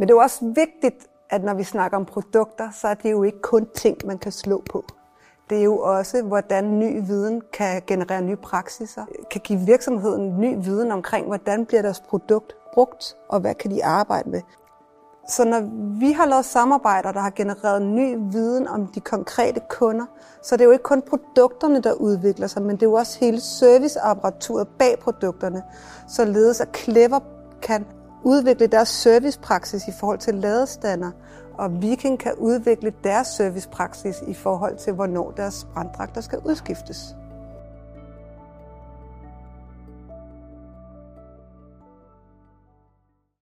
Men det er jo også vigtigt, at når vi snakker om produkter, så er det jo ikke kun ting, man kan slå på. Det er jo også, hvordan ny viden kan generere nye praksiser, kan give virksomheden ny viden omkring, hvordan bliver deres produkt brugt, og hvad kan de arbejde med. Så når vi har lavet samarbejder, der har genereret ny viden om de konkrete kunder, så det er jo ikke kun produkterne, der udvikler sig, men det er jo også hele serviceapparaturet bag produkterne, således at Clever kan udvikle deres servicepraksis i forhold til ladestander, og Viking kan udvikle deres servicepraksis i forhold til, hvornår deres branddragter skal udskiftes.